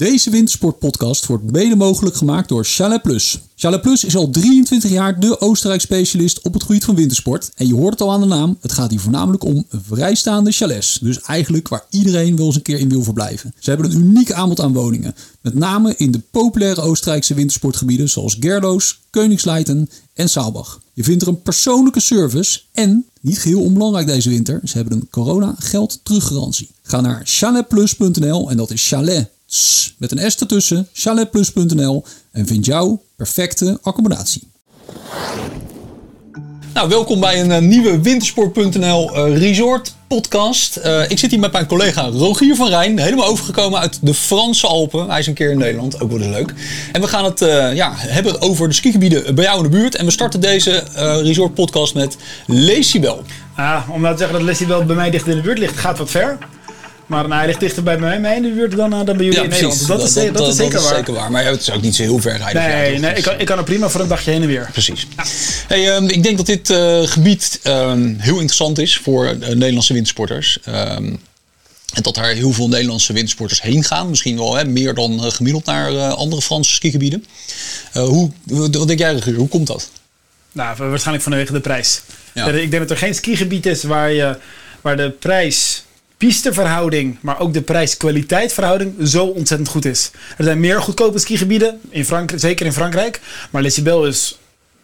Deze wintersportpodcast wordt mede mogelijk gemaakt door Chalet Plus. Chalet Plus is al 23 jaar de Oostenrijk specialist op het gebied van wintersport. En je hoort het al aan de naam, het gaat hier voornamelijk om vrijstaande chalets. Dus eigenlijk waar iedereen wel eens een keer in wil verblijven. Ze hebben een uniek aanbod aan woningen. Met name in de populaire Oostenrijkse wintersportgebieden zoals Gerloos, Koningsleiten en Saalbach. Je vindt er een persoonlijke service en, niet geheel onbelangrijk deze winter, ze hebben een corona geld teruggarantie. Ga naar chaletplus.nl en dat is chalet met een S ertussen, chaletplus.nl en vind jouw perfecte accommodatie. Nou, welkom bij een uh, nieuwe Wintersport.nl uh, Resort podcast. Uh, ik zit hier met mijn collega Rogier van Rijn, helemaal overgekomen uit de Franse Alpen. Hij is een keer in Nederland, ook wel leuk. En we gaan het ja, hebben over de skigebieden bij jou in de buurt. En we starten deze Resort podcast met Lecibel. Ah, om nou te zeggen dat Lecibel bij mij dicht in de buurt ligt, gaat wat ver. Maar nou, hij ligt dichter bij mij, in de buurt dan, dan bij jullie in Nederland. Dat, is, dat, dat, is zeker waar. zeker waar. Maar het is ook niet zo heel ver rijden. Nee, nee ik, kan, ik kan er prima voor een dagje heen en weer. Precies. Hey, um, ik denk dat dit uh, gebied um, heel interessant is voor uh, Nederlandse wintersporters. Um, en dat daar heel veel Nederlandse wintersporters heen gaan. Misschien wel hè, meer dan uh, gemiddeld naar andere Franse skigebieden. Hoe, wat denk jij? Hoe komt dat? Nou, waarschijnlijk vanwege de prijs. Ja. Ik denk dat er geen skigebied is waar, je, waar de prijs pisteverhouding, maar ook de prijs-kwaliteit verhouding zo ontzettend goed is. Er zijn meer goedkope skigebieden, in Frankrijk, zeker in Frankrijk. Maar Lecibel is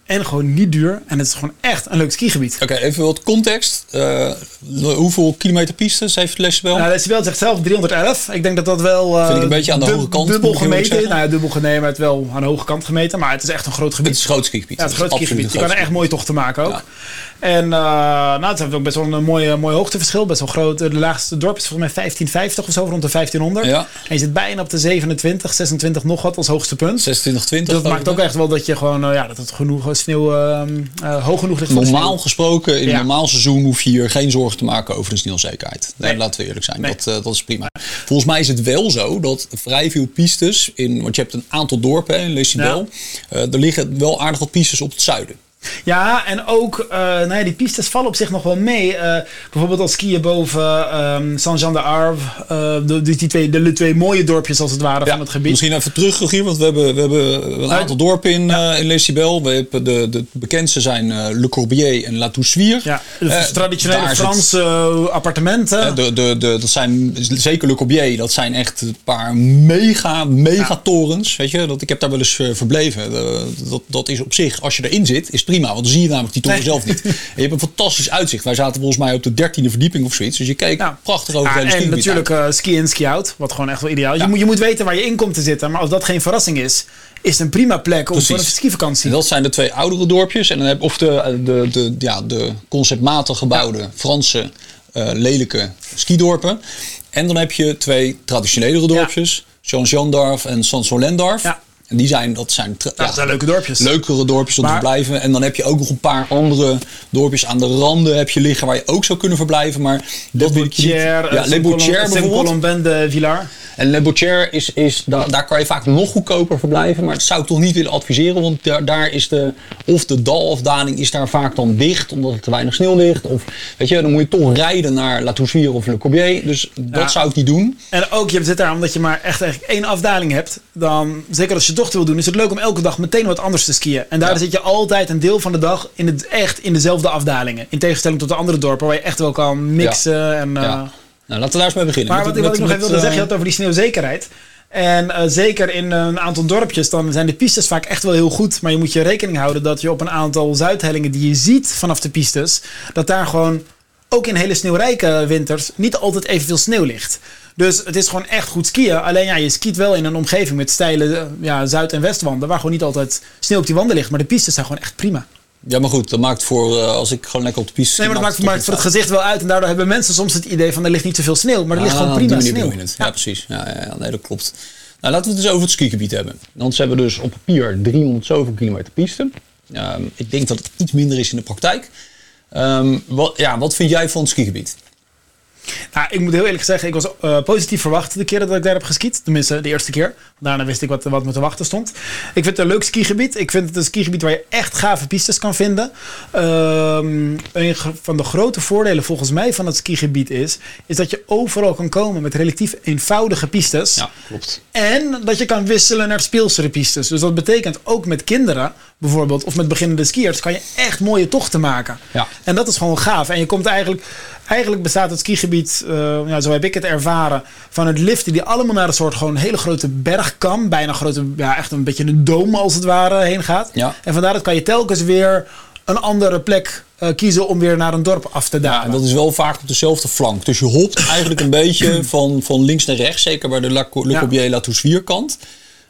en gewoon niet duur. En het is gewoon echt een leuk skigebied. Oké, even wat context. Uh, hoeveel kilometer pistes heeft Lecibel? Nou, Lecibel zegt zelf 311. Ik denk dat dat wel... Uh, Vind ik een beetje aan de hoge kant. Dubbel gemeten. Nou ja, dubbel gemeten, het wel aan de hoge kant gemeten. Maar het is echt een groot gebied. Het is een groot skigebied. Ja, het is een groot skigebied. Je kan er echt mooi tochten maken ook. Ja. En uh, nou, het heeft ook best wel een mooie, mooi hoogteverschil. Best wel groot. De laagste dorp is volgens mij 1550 of zo, rond de 1500. Ja. En je zit bijna op de 27, 26 nog wat als hoogste punt. 26, 20. Dat maakt ook echt wel dat je gewoon, ja, dat het genoeg sneeuw uh, hoog genoeg ligt. Normaal gesproken, in ja. een normaal seizoen hoef je hier geen zorgen te maken over de sneeuwzekerheid. Nee, nee. laten we eerlijk zijn. Nee. Dat, dat is prima. Volgens mij is het wel zo dat vrij veel pistes, in, want je hebt een aantal dorpen in Lecibel, ja. er liggen wel aardig wat pistes op het zuiden. Ja, en ook, uh, nou ja, die pistes vallen op zich nog wel mee. Uh, bijvoorbeeld als skiën boven um, Saint-Jean-de-Arve. Uh, de, die twee, de, twee mooie dorpjes als het ware ja, van het gebied. Misschien even terug, Rogier, want we hebben, we hebben een aantal dorpen in, ja. in Lecibel. We hebben de, de bekendste zijn Le Corbier en La Toussuire. Ja, de traditionele Franse appartementen. De, de, de, dat zijn, zeker Le Corbier, dat zijn echt een paar mega, mega torens. Weet je, dat, ik heb daar wel eens verbleven. dat, dat is op zich, als je erin zit, is prima. Want dan zie je namelijk die toren nee. zelf niet. En je hebt een fantastisch uitzicht. Wij zaten volgens mij op de dertiende verdieping of zoiets. Dus je keek ja. prachtig over ja, En natuurlijk uh, ski in, ski out. Wat gewoon echt wel ideaal. Ja. Je, moet, je moet weten waar je in komt te zitten. Maar als dat geen verrassing is, is het een prima plek om voor een skivakantie. En dat zijn de twee oudere dorpjes. En dan heb, of de, de, de, ja, de conceptmatig gebouwde Franse uh, lelijke skidorpen. En dan heb je twee traditionelere dorpjes. Jean-Jean d'Arve en Saint-Solendorf. Ja. En die zijn, dat zijn, ja, dat zijn leuke dorpjes. Leukere dorpjes om maar, te verblijven. En dan heb je ook nog een paar andere dorpjes aan de randen heb je liggen waar je ook zou kunnen verblijven. Maar dat wil ik niet. Ja, Le Boutier bijvoorbeeld. de Villar. En Le Boutier is, is daar, daar kan je vaak nog goedkoper verblijven. Maar dat zou ik toch niet willen adviseren. Want daar, daar is de, of de dalafdaling is daar vaak dan dicht. Omdat er te weinig sneeuw ligt. Of weet je, dan moet je toch rijden naar La Toussuire of Le Corbier. Dus dat ja. zou ik niet doen. En ook, je zit daar omdat je maar echt eigenlijk één afdaling hebt. Dan, zeker als je dochter wil doen, is het leuk om elke dag meteen wat anders te skiën. En daar ja. zit je altijd een deel van de dag in het, echt in dezelfde afdalingen. In tegenstelling tot de andere dorpen waar je echt wel kan mixen. Ja. En, uh, ja. Nou, laten we daar eens mee beginnen. Maar met, wat, wat met, ik nog even wilde zeggen, je had over die sneeuwzekerheid. En uh, zeker in een aantal dorpjes, dan zijn de pistes vaak echt wel heel goed. Maar je moet je rekening houden dat je op een aantal zuidhellingen die je ziet vanaf de pistes, dat daar gewoon ook in hele sneeuwrijke winters niet altijd evenveel sneeuw ligt. Dus het is gewoon echt goed skiën. Alleen ja, je skiet wel in een omgeving met steile ja, zuid- en westwanden. Waar gewoon niet altijd sneeuw op die wanden ligt. Maar de pistes zijn gewoon echt prima. Ja, maar goed, dat maakt voor uh, als ik gewoon lekker op de piste. Nee, maar dat maakt, maakt voor het gezicht wel uit. En daardoor hebben mensen soms het idee van er ligt niet zoveel sneeuw. Maar er ligt ah, gewoon prima sneeuw. Ja. ja, precies. Ja, ja, ja, nee, dat klopt. Nou, laten we het eens over het skigebied hebben. Want ze hebben dus op papier 300 zoveel kilometer piste. Um, ik denk dat het iets minder is in de praktijk. Um, wat, ja, wat vind jij van het skigebied? Nou, ik moet heel eerlijk zeggen, ik was uh, positief verwacht de keren dat ik daar heb geskiet. Tenminste, de eerste keer. Daarna wist ik wat, wat me te wachten stond. Ik vind het een leuk skigebied. Ik vind het een skigebied waar je echt gave pistes kan vinden. Um, een van de grote voordelen volgens mij van het skigebied is... is dat je overal kan komen met relatief eenvoudige pistes. Ja, klopt. En dat je kan wisselen naar speelsere pistes. Dus dat betekent ook met kinderen bijvoorbeeld... of met beginnende skiers kan je echt mooie tochten maken. Ja. En dat is gewoon gaaf. En je komt eigenlijk eigenlijk bestaat het skigebied, uh, ja, zo heb ik het ervaren, van het liften die allemaal naar een soort gewoon hele grote bergkam, bijna grote, ja, echt een beetje een dome als het ware heen gaat. Ja. En vandaar dat kan je telkens weer een andere plek uh, kiezen om weer naar een dorp af te dalen. Ja, en dat is wel vaak op dezelfde flank. Dus je hopt eigenlijk een beetje van, van links naar rechts, zeker bij de Le Corbier La Touche kant.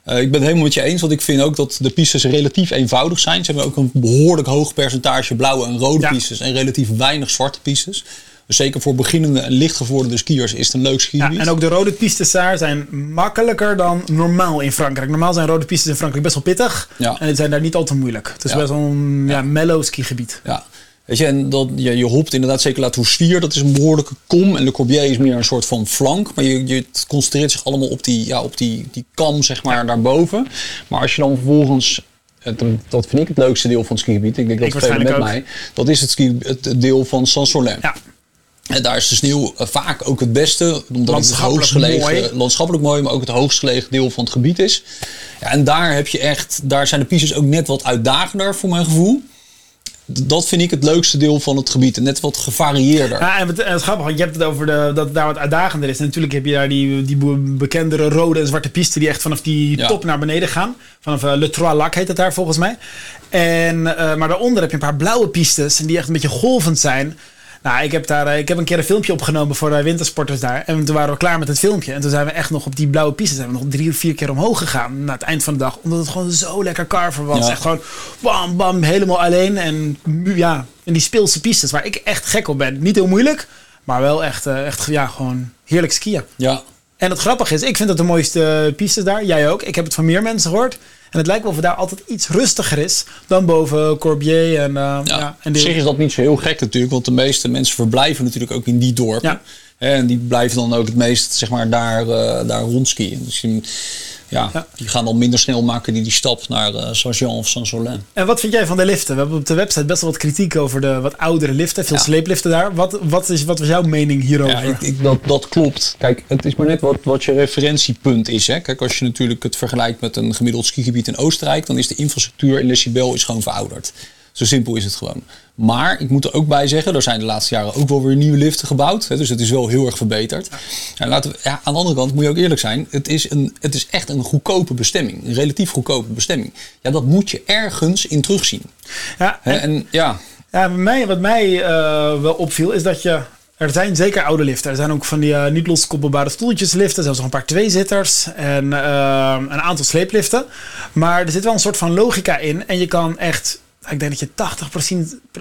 Uh, ik ben het helemaal met je eens, want ik vind ook dat de pistes relatief eenvoudig zijn. Ze hebben ook een behoorlijk hoog percentage blauwe en rode ja. pistes en relatief weinig zwarte pistes. Dus zeker voor beginnende en lichtgevorderde skiers is het een leuk skigebied. Ja, en ook de rode pistes daar zijn makkelijker dan normaal in Frankrijk. Normaal zijn rode pistes in Frankrijk best wel pittig. Ja. En die zijn daar niet al te moeilijk. Het is best wel een ja, mellow skigebied. Ja. Weet je, en dat, je, je hopt inderdaad zeker La Toussier, dat is een behoorlijke kom. En Le Corbier is meer een soort van flank. Maar je, je concentreert zich allemaal op die, ja, op die, die kam, zeg maar, daarboven. Maar als je dan vervolgens dat vind ik het leukste deel van het skigebied. Ik denk dat het met ook. mij. Dat is het, ski, het deel van Saint-Solin. Ja. En daar is de sneeuw vaak ook het beste, omdat het het hoogst gelegen, mooi. landschappelijk mooi, maar ook het hoogst gelegen deel van het gebied is. Ja, en daar heb je echt, daar zijn de pistes ook net wat uitdagender voor mijn gevoel. Dat vind ik het leukste deel van het gebied. Net wat gevarieerder. Ja, en het, en het grappige, je hebt het over de, dat het daar wat uitdagender is. En natuurlijk heb je daar die, die bekendere rode en zwarte pisten die echt vanaf die Ja. top naar beneden gaan. Vanaf eh, Le Trois Lacs heet het daar volgens mij. En, eh, maar daaronder heb je een paar blauwe pistes en die echt een beetje golvend zijn. Nou, ik heb, daar, eh, ik heb een keer een filmpje opgenomen voor de wintersporters daar. En toen waren we klaar met het filmpje. En toen zijn we echt nog op die blauwe piste zijn we nog drie of vier keer omhoog gegaan. Na het eind van de dag. Omdat het gewoon zo lekker carver was. Ja. Echt gewoon bam, bam, helemaal alleen. En ja, en die speelse pistes waar ik echt gek op ben. Niet heel moeilijk, maar wel echt, eh, echt ja, gewoon heerlijk skiën. Ja, En het grappige is, ik vind het de mooiste pistes daar. Jij ook. Ik heb het van meer mensen gehoord. En het lijkt wel of het daar altijd iets rustiger is dan boven Corbier en, eh, ja. Ja, en op zich is dat niet zo heel gek natuurlijk, want de meeste mensen verblijven natuurlijk ook in die dorpen. Ja. En die blijven dan ook het meest zeg maar, daar, eh, daar rondskiën. Dus ja, Ja. die gaan dan minder snel maken die, die stap naar eh, Saint-Jean of Saint-Solin. En wat vind jij van de liften? We hebben op de website best wel wat kritiek over de wat oudere liften. Veel Ja. sleepliften daar. Wat, wat, is, wat was jouw mening hierover? Ja, ik, ik, dat, dat klopt. Kijk, het is maar net wat, wat je referentiepunt is. Hè. Kijk, als je natuurlijk het vergelijkt met een gemiddeld skigebied in Oostenrijk, dan is de infrastructuur in Decibel is gewoon verouderd. Zo simpel is het gewoon. Maar ik moet er ook bij zeggen, er zijn de laatste jaren ook wel weer nieuwe liften gebouwd. Hè, dus het is wel heel erg verbeterd. En laten we, ja, aan de andere kant moet je ook eerlijk zijn. Het is, een, het is echt een goedkope bestemming. Een relatief goedkope bestemming. Ja, dat moet je ergens in terugzien. ja, en, en ja, ja, bij mij, wat mij eh, wel opviel is dat je... Er zijn zeker oude liften. Er zijn ook van die eh, niet loskoppelbare stoeltjesliften. Zelfs nog een paar tweezitters. En eh, een aantal sleepliften. Maar er zit wel een soort van logica in. En je kan echt... Ik denk dat je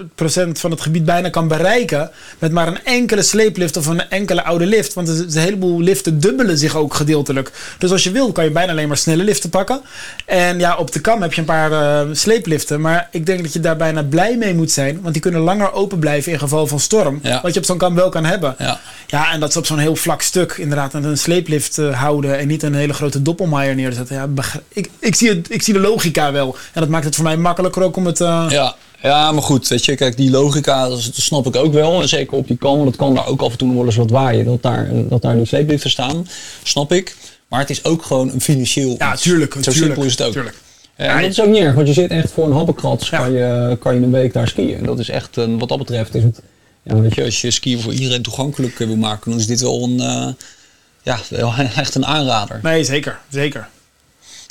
80% procent van het gebied bijna kan bereiken. Met maar een enkele sleeplift of een enkele oude lift. Want een heleboel liften dubbelen zich ook gedeeltelijk. Dus als je wil, kan je bijna alleen maar snelle liften pakken. En ja, op de kam heb je een paar eh, sleepliften. Maar ik denk dat je daar bijna blij mee moet zijn. Want die kunnen langer open blijven in geval van storm. Ja. Wat je op zo'n kam wel kan hebben. ja. Ja, en dat ze op zo'n heel vlak stuk inderdaad een sleeplift eh, houden en niet een hele grote doppelmaier neerzetten. Ja, ik, ik, zie het, ik zie de logica wel. En dat maakt het voor mij makkelijker ook om het... eh, Ja, ja, maar goed, weet je, kijk, die logica, dat, snap ik ook wel. En zeker op die kam, dat kan daar ook af en toe nog wel eens wat waaien. Dat daar, dat daar die sleepliften staan, snap ik. Maar het is ook gewoon een financieel Ja, tuurlijk. Zo tuurlijk, simpel is het ook. tuurlijk. En Ja, dat is ook niet erg, want je zit echt voor een happenkrat, Ja. kan, je, kan je een week daar skiën. En dat is echt, een- wat dat betreft, is het, ja, weet je, als je skiën voor iedereen toegankelijk eh, wil maken, dan is dit wel een, eh, ja, echt een aanrader. Nee, zeker. Zeker.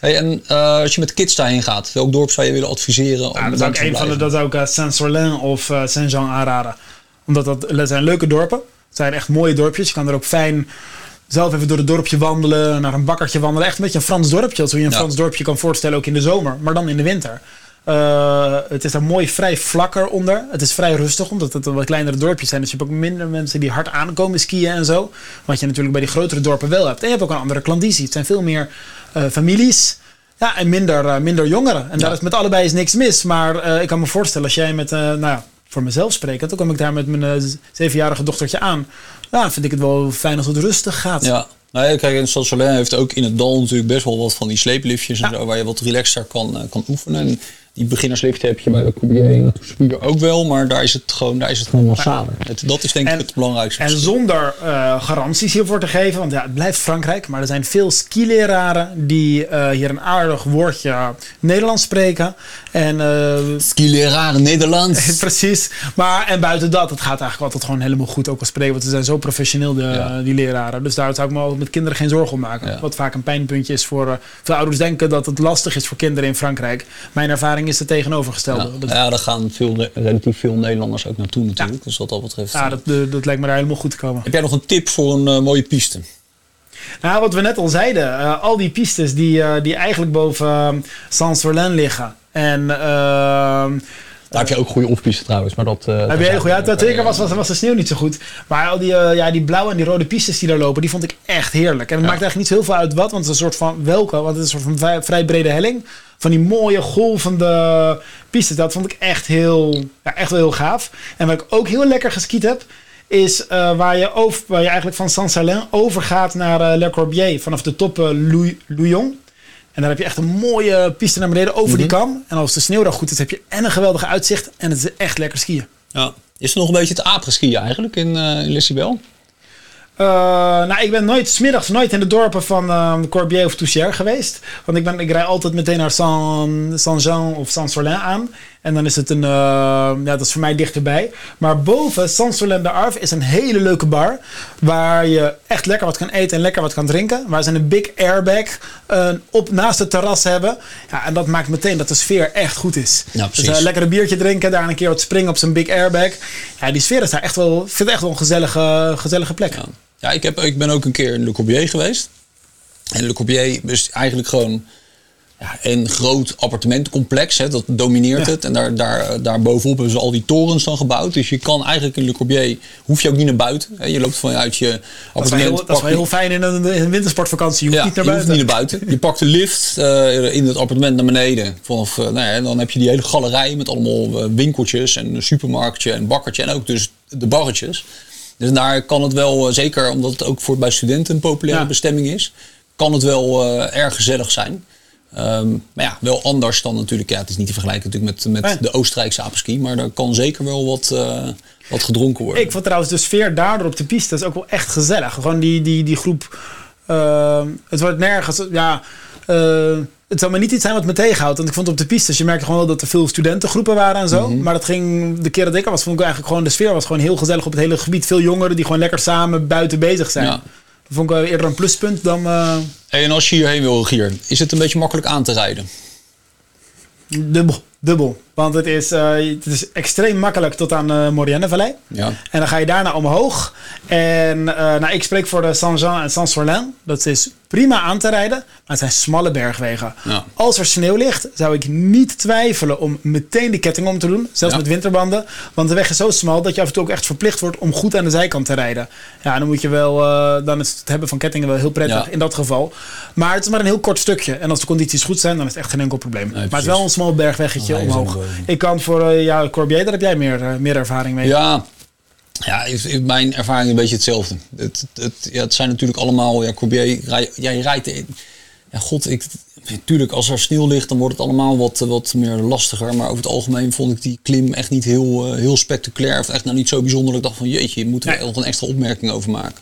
Hey, en eh, als je met kids daarheen gaat, welk dorp zou je willen adviseren? om Ja, dat ook te een van de, dat zou ik eh, Saint-Sorlin of eh, Saint-Jean aanraden. Omdat dat, dat zijn leuke dorpen. Het zijn echt mooie dorpjes. Je kan er ook fijn zelf even door het dorpje wandelen, naar een bakkertje wandelen. Echt een beetje een Frans dorpje, als je je een Ja. Frans dorpje kan voorstellen, ook in de zomer, maar dan in de winter. Eh, het is daar mooi vrij vlakker onder. Het is vrij rustig, omdat het een wat kleinere dorpjes zijn. Dus je hebt ook minder mensen die hard aankomen skiën en zo. Wat je natuurlijk bij die grotere dorpen wel hebt. En je hebt ook een andere klandizie. Het zijn veel meer eh, families. Ja, en minder, eh, minder jongeren. En daar is met allebei is niks mis. Maar ik kan me voorstellen, als jij met, nou ja, voor mezelf spreken. Toen kwam ik daar met mijn zevenjarige dochtertje aan. Ja, vind ik het wel fijn als het rustig gaat. Ja. Nou ja, kijk, en heeft ook in het dal natuurlijk best wel wat van die sleepliftjes en zo, waar je wat relaxter kan, kan oefenen. Die beginnerslift heb je bij de en Toespier ook wel, maar daar is het gewoon, daar is het gewoon massaler. Dat is denk ik En- het belangrijkste. En zonder eh, garanties hiervoor te geven, want ja, het blijft Frankrijk, maar er zijn veel skileraren die eh, hier een aardig woordje Nederlands spreken. En eh, Skileraar Nederlands. Precies. Maar en buiten dat, het gaat eigenlijk altijd gewoon helemaal goed ook al spreken. Want ze zijn zo professioneel, de, Ja. die leraren. Dus daar zou ik me ook met kinderen geen zorgen om maken. Ja. Wat vaak een pijnpuntje is voor... veel ouders denken dat het lastig is voor kinderen in Frankrijk. Mijn ervaring is het tegenovergestelde. Ja, Dat, ja, daar gaan veel, relatief veel Nederlanders ook naartoe natuurlijk. Dus wat dat betreft. ja, dat, dat, dat lijkt me daar helemaal goed te komen. Heb jij nog een tip voor een eh, mooie piste? Nou, wat we net al zeiden. eh, al die pistes die, eh, die eigenlijk boven uh, Saint-Serlain liggen. En... ehm, Daar heb je ook goede oefenpisten trouwens, maar dat... Heb je hele goede uit. Twee keer was, was, was de sneeuw niet zo goed. Maar al die, eh, ja, die blauwe en die rode pistes die daar lopen, die vond ik echt heerlijk. En het Ja. maakt eigenlijk niet zo heel veel uit wat, want het is een soort van welke, want het is een soort van vrij, vrij brede helling. Van die mooie golvende pistes. Dat vond ik echt heel, ja, echt wel heel gaaf. En wat ik ook heel lekker geskiet heb, is eh, waar, je over, waar je eigenlijk van Saint-Salin overgaat naar eh, Le Corbier. Vanaf de top Louis- Louillon. En daar heb je echt een mooie piste naar beneden over die kam. En als de sneeuw daar goed is, heb je en een geweldige uitzicht. En het is echt lekker skiën. Ja. Is er nog een beetje te apres skiën eigenlijk in, eh in Lissabel? Eh, nou, ik ben nooit, smiddags nooit in de dorpen van eh, Corbier of Touchière geweest. Want ik, ben, ik rij altijd meteen naar Saint- Saint-Jean of Saint-Solin aan. En dan is het een, eh, ja, dat is voor mij dichterbij. Maar boven Saint-Solin-de-Arve is een hele leuke bar. Waar je echt lekker wat kan eten en lekker wat kan drinken. Waar ze een big airbag eh, op, naast het terras hebben. Ja, en dat maakt meteen dat de sfeer echt goed is. Ja, dus precies. eh, lekker een biertje drinken, daar een keer wat springen op zijn big airbag. Ja, die sfeer is daar echt wel, ik vind het echt wel een gezellige, gezellige plek. Ja, ja ik, heb, ik ben ook een keer in Le Corbier geweest. En Le Corbier is eigenlijk gewoon ja, een groot appartementencomplex. Hè, dat domineert Ja. het. En daar, daar, daar bovenop hebben ze al die torens dan gebouwd. Dus je kan eigenlijk in Le Corbier, hoef je ook niet naar buiten. Hè. Je loopt vanuit je Dat is wel appartement. heel, dat is wel pak je- heel fijn in een, in een wintersportvakantie. Je hoeft ja, niet naar je buiten. hoeft niet naar buiten. Je pakt de lift eh, in het appartement naar beneden. Vanaf, eh, nou ja, en dan heb je die hele galerij met allemaal eh, winkeltjes en een supermarktje en bakkertje. En ook dus de barretjes. Dus daar kan het wel, eh, zeker omdat het ook voor, bij studenten een populaire Ja. bestemming is, kan het wel eh, erg gezellig zijn. Ehm, maar ja, wel anders dan natuurlijk. Ja, het is niet te vergelijken natuurlijk met, met de Oostenrijkse apenski. Maar daar kan zeker wel wat, eh, wat gedronken worden. Ik vond trouwens de sfeer daardoor op de piste is ook wel echt gezellig. Gewoon die, die, die groep. eh, het wordt nergens. Ja, het zou maar niet iets zijn wat me tegenhoudt. Want ik vond op de pistes, je merkte gewoon wel dat er veel studentengroepen waren en zo. Mhm. Maar dat ging, de keer dat ik er was, vond ik eigenlijk gewoon, de sfeer was gewoon heel gezellig op het hele gebied. Veel jongeren die gewoon lekker samen buiten bezig zijn. Ja. Dat vond ik wel eerder een pluspunt dan... eh, Hey, en als je hierheen wil, Gier, is het een beetje makkelijk aan te rijden? Dubbel, dubbel. Want het is, eh, het is extreem makkelijk tot aan de Maurienne-vallei. Ja. En dan ga je daarna omhoog. En eh, nou, ik spreek voor de Saint-Jean en Saint-Sorlin. Dat is prima aan te rijden, maar het zijn smalle bergwegen. Ja. Als er sneeuw ligt, zou ik niet twijfelen om meteen de ketting om te doen. Zelfs Ja. met winterbanden. Want de weg is zo smal dat je af en toe ook echt verplicht wordt om goed aan de zijkant te rijden. Ja, dan moet je wel, eh, dan is het hebben van kettingen wel heel prettig Ja. in dat geval. Maar het is maar een heel kort stukje. En als de condities goed zijn, dan is het echt geen enkel probleem. maar het is wel een smal bergweggetje omhoog. Ik kan voor uh, ja, Corbier, daar heb jij meer, eh, meer ervaring mee. Ja, ja is, is mijn ervaring een beetje hetzelfde. Het, het, ja, het zijn natuurlijk allemaal, ja, Corbier, rij, ja, je rijdt, in- ja, god, ik, natuurlijk als er sneeuw ligt, dan wordt het allemaal wat, wat meer lastiger. Maar over het algemeen vond ik die klim echt niet heel, eh, heel spectaculair. Of echt nou niet zo bijzonder ik dacht van, jeetje, je moet er Nee. nog een extra opmerking over maken.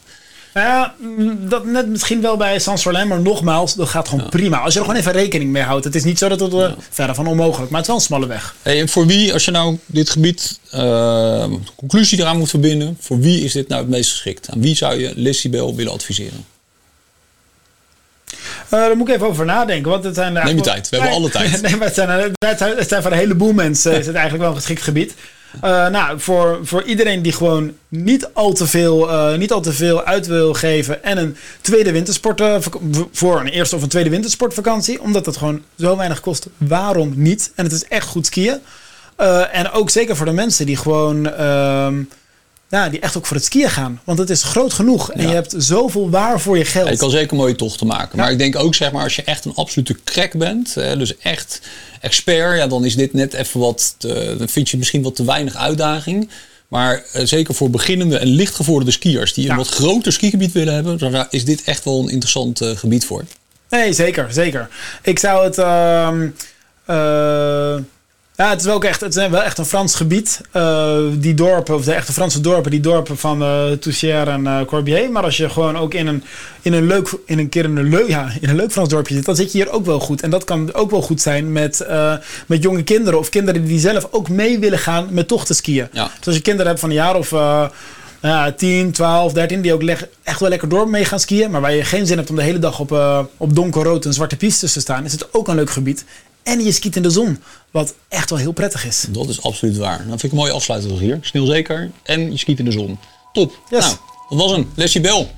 Ja, mm, dat net misschien wel bij Saint-Solin, maar nogmaals, dat gaat gewoon prima. Als je er gewoon even rekening mee houdt. Het is niet zo dat het eh, verder van onmogelijk, maar het is wel een smalle weg. Hey, en voor wie, als je nou dit gebied, eh, conclusie eraan moet verbinden, voor wie is dit nou het meest geschikt? Aan wie zou je Lissibel willen adviseren? Eh, daar moet ik even over nadenken. Want het zijn Neem je tijd, we hebben alle tijd. Nee, maar het zijn, het zijn, het zijn voor een heleboel mensen is het eigenlijk wel een geschikt gebied. Eh, nou, voor, voor iedereen die gewoon niet al, te veel, eh, niet al te veel uit wil geven en een tweede wintersport vak- voor een eerste of een tweede wintersportvakantie, omdat het gewoon zo weinig kost. Waarom niet? En het is echt goed skiën. En ook zeker voor de mensen die gewoon ehm, ja, die echt ook voor het skiën gaan. Want het is groot genoeg. En Ja. je hebt zoveel waar voor je geld. Ja, je kan zeker mooie tochten maken. Ja. Maar ik denk ook, zeg maar, als je echt een absolute crack bent, dus echt expert, ja, dan is dit net even wat, te- dan vind je misschien wat te weinig uitdaging. Maar eh, zeker voor beginnende en lichtgevorderde skiers die een wat groter skigebied willen hebben, dan is dit echt wel een interessant eh, gebied voor. Nee, zeker, zeker. Ik zou het. ehm, eh, ja, het is wel ook echt, het is wel echt een Frans gebied. Eh, die dorpen, of de echte Franse dorpen, die dorpen van eh Toussière en eh, Corbier. Maar als je gewoon ook in een, in een leuk, in een keer in een, leuk, ja, in een leuk Frans dorpje zit, dan zit je hier ook wel goed. En dat kan ook wel goed zijn met, met jonge kinderen of kinderen die zelf ook mee willen gaan met tochten skiën. Ja. Dus als je kinderen hebt van een jaar of eh, ja, 10, 12, 13, die ook echt wel lekker door mee gaan skiën, maar waar je geen zin hebt om de hele dag op, op donkerrood en zwarte pistes te staan, is het ook een leuk gebied. En je skiet in de zon, wat echt wel heel prettig is. Dat is absoluut waar. Dan vind ik een mooie afsluiter hier. Sneeuw zeker. En je skiet in de zon. Top. Yes. Nou, dat was hem. Leslie Bel.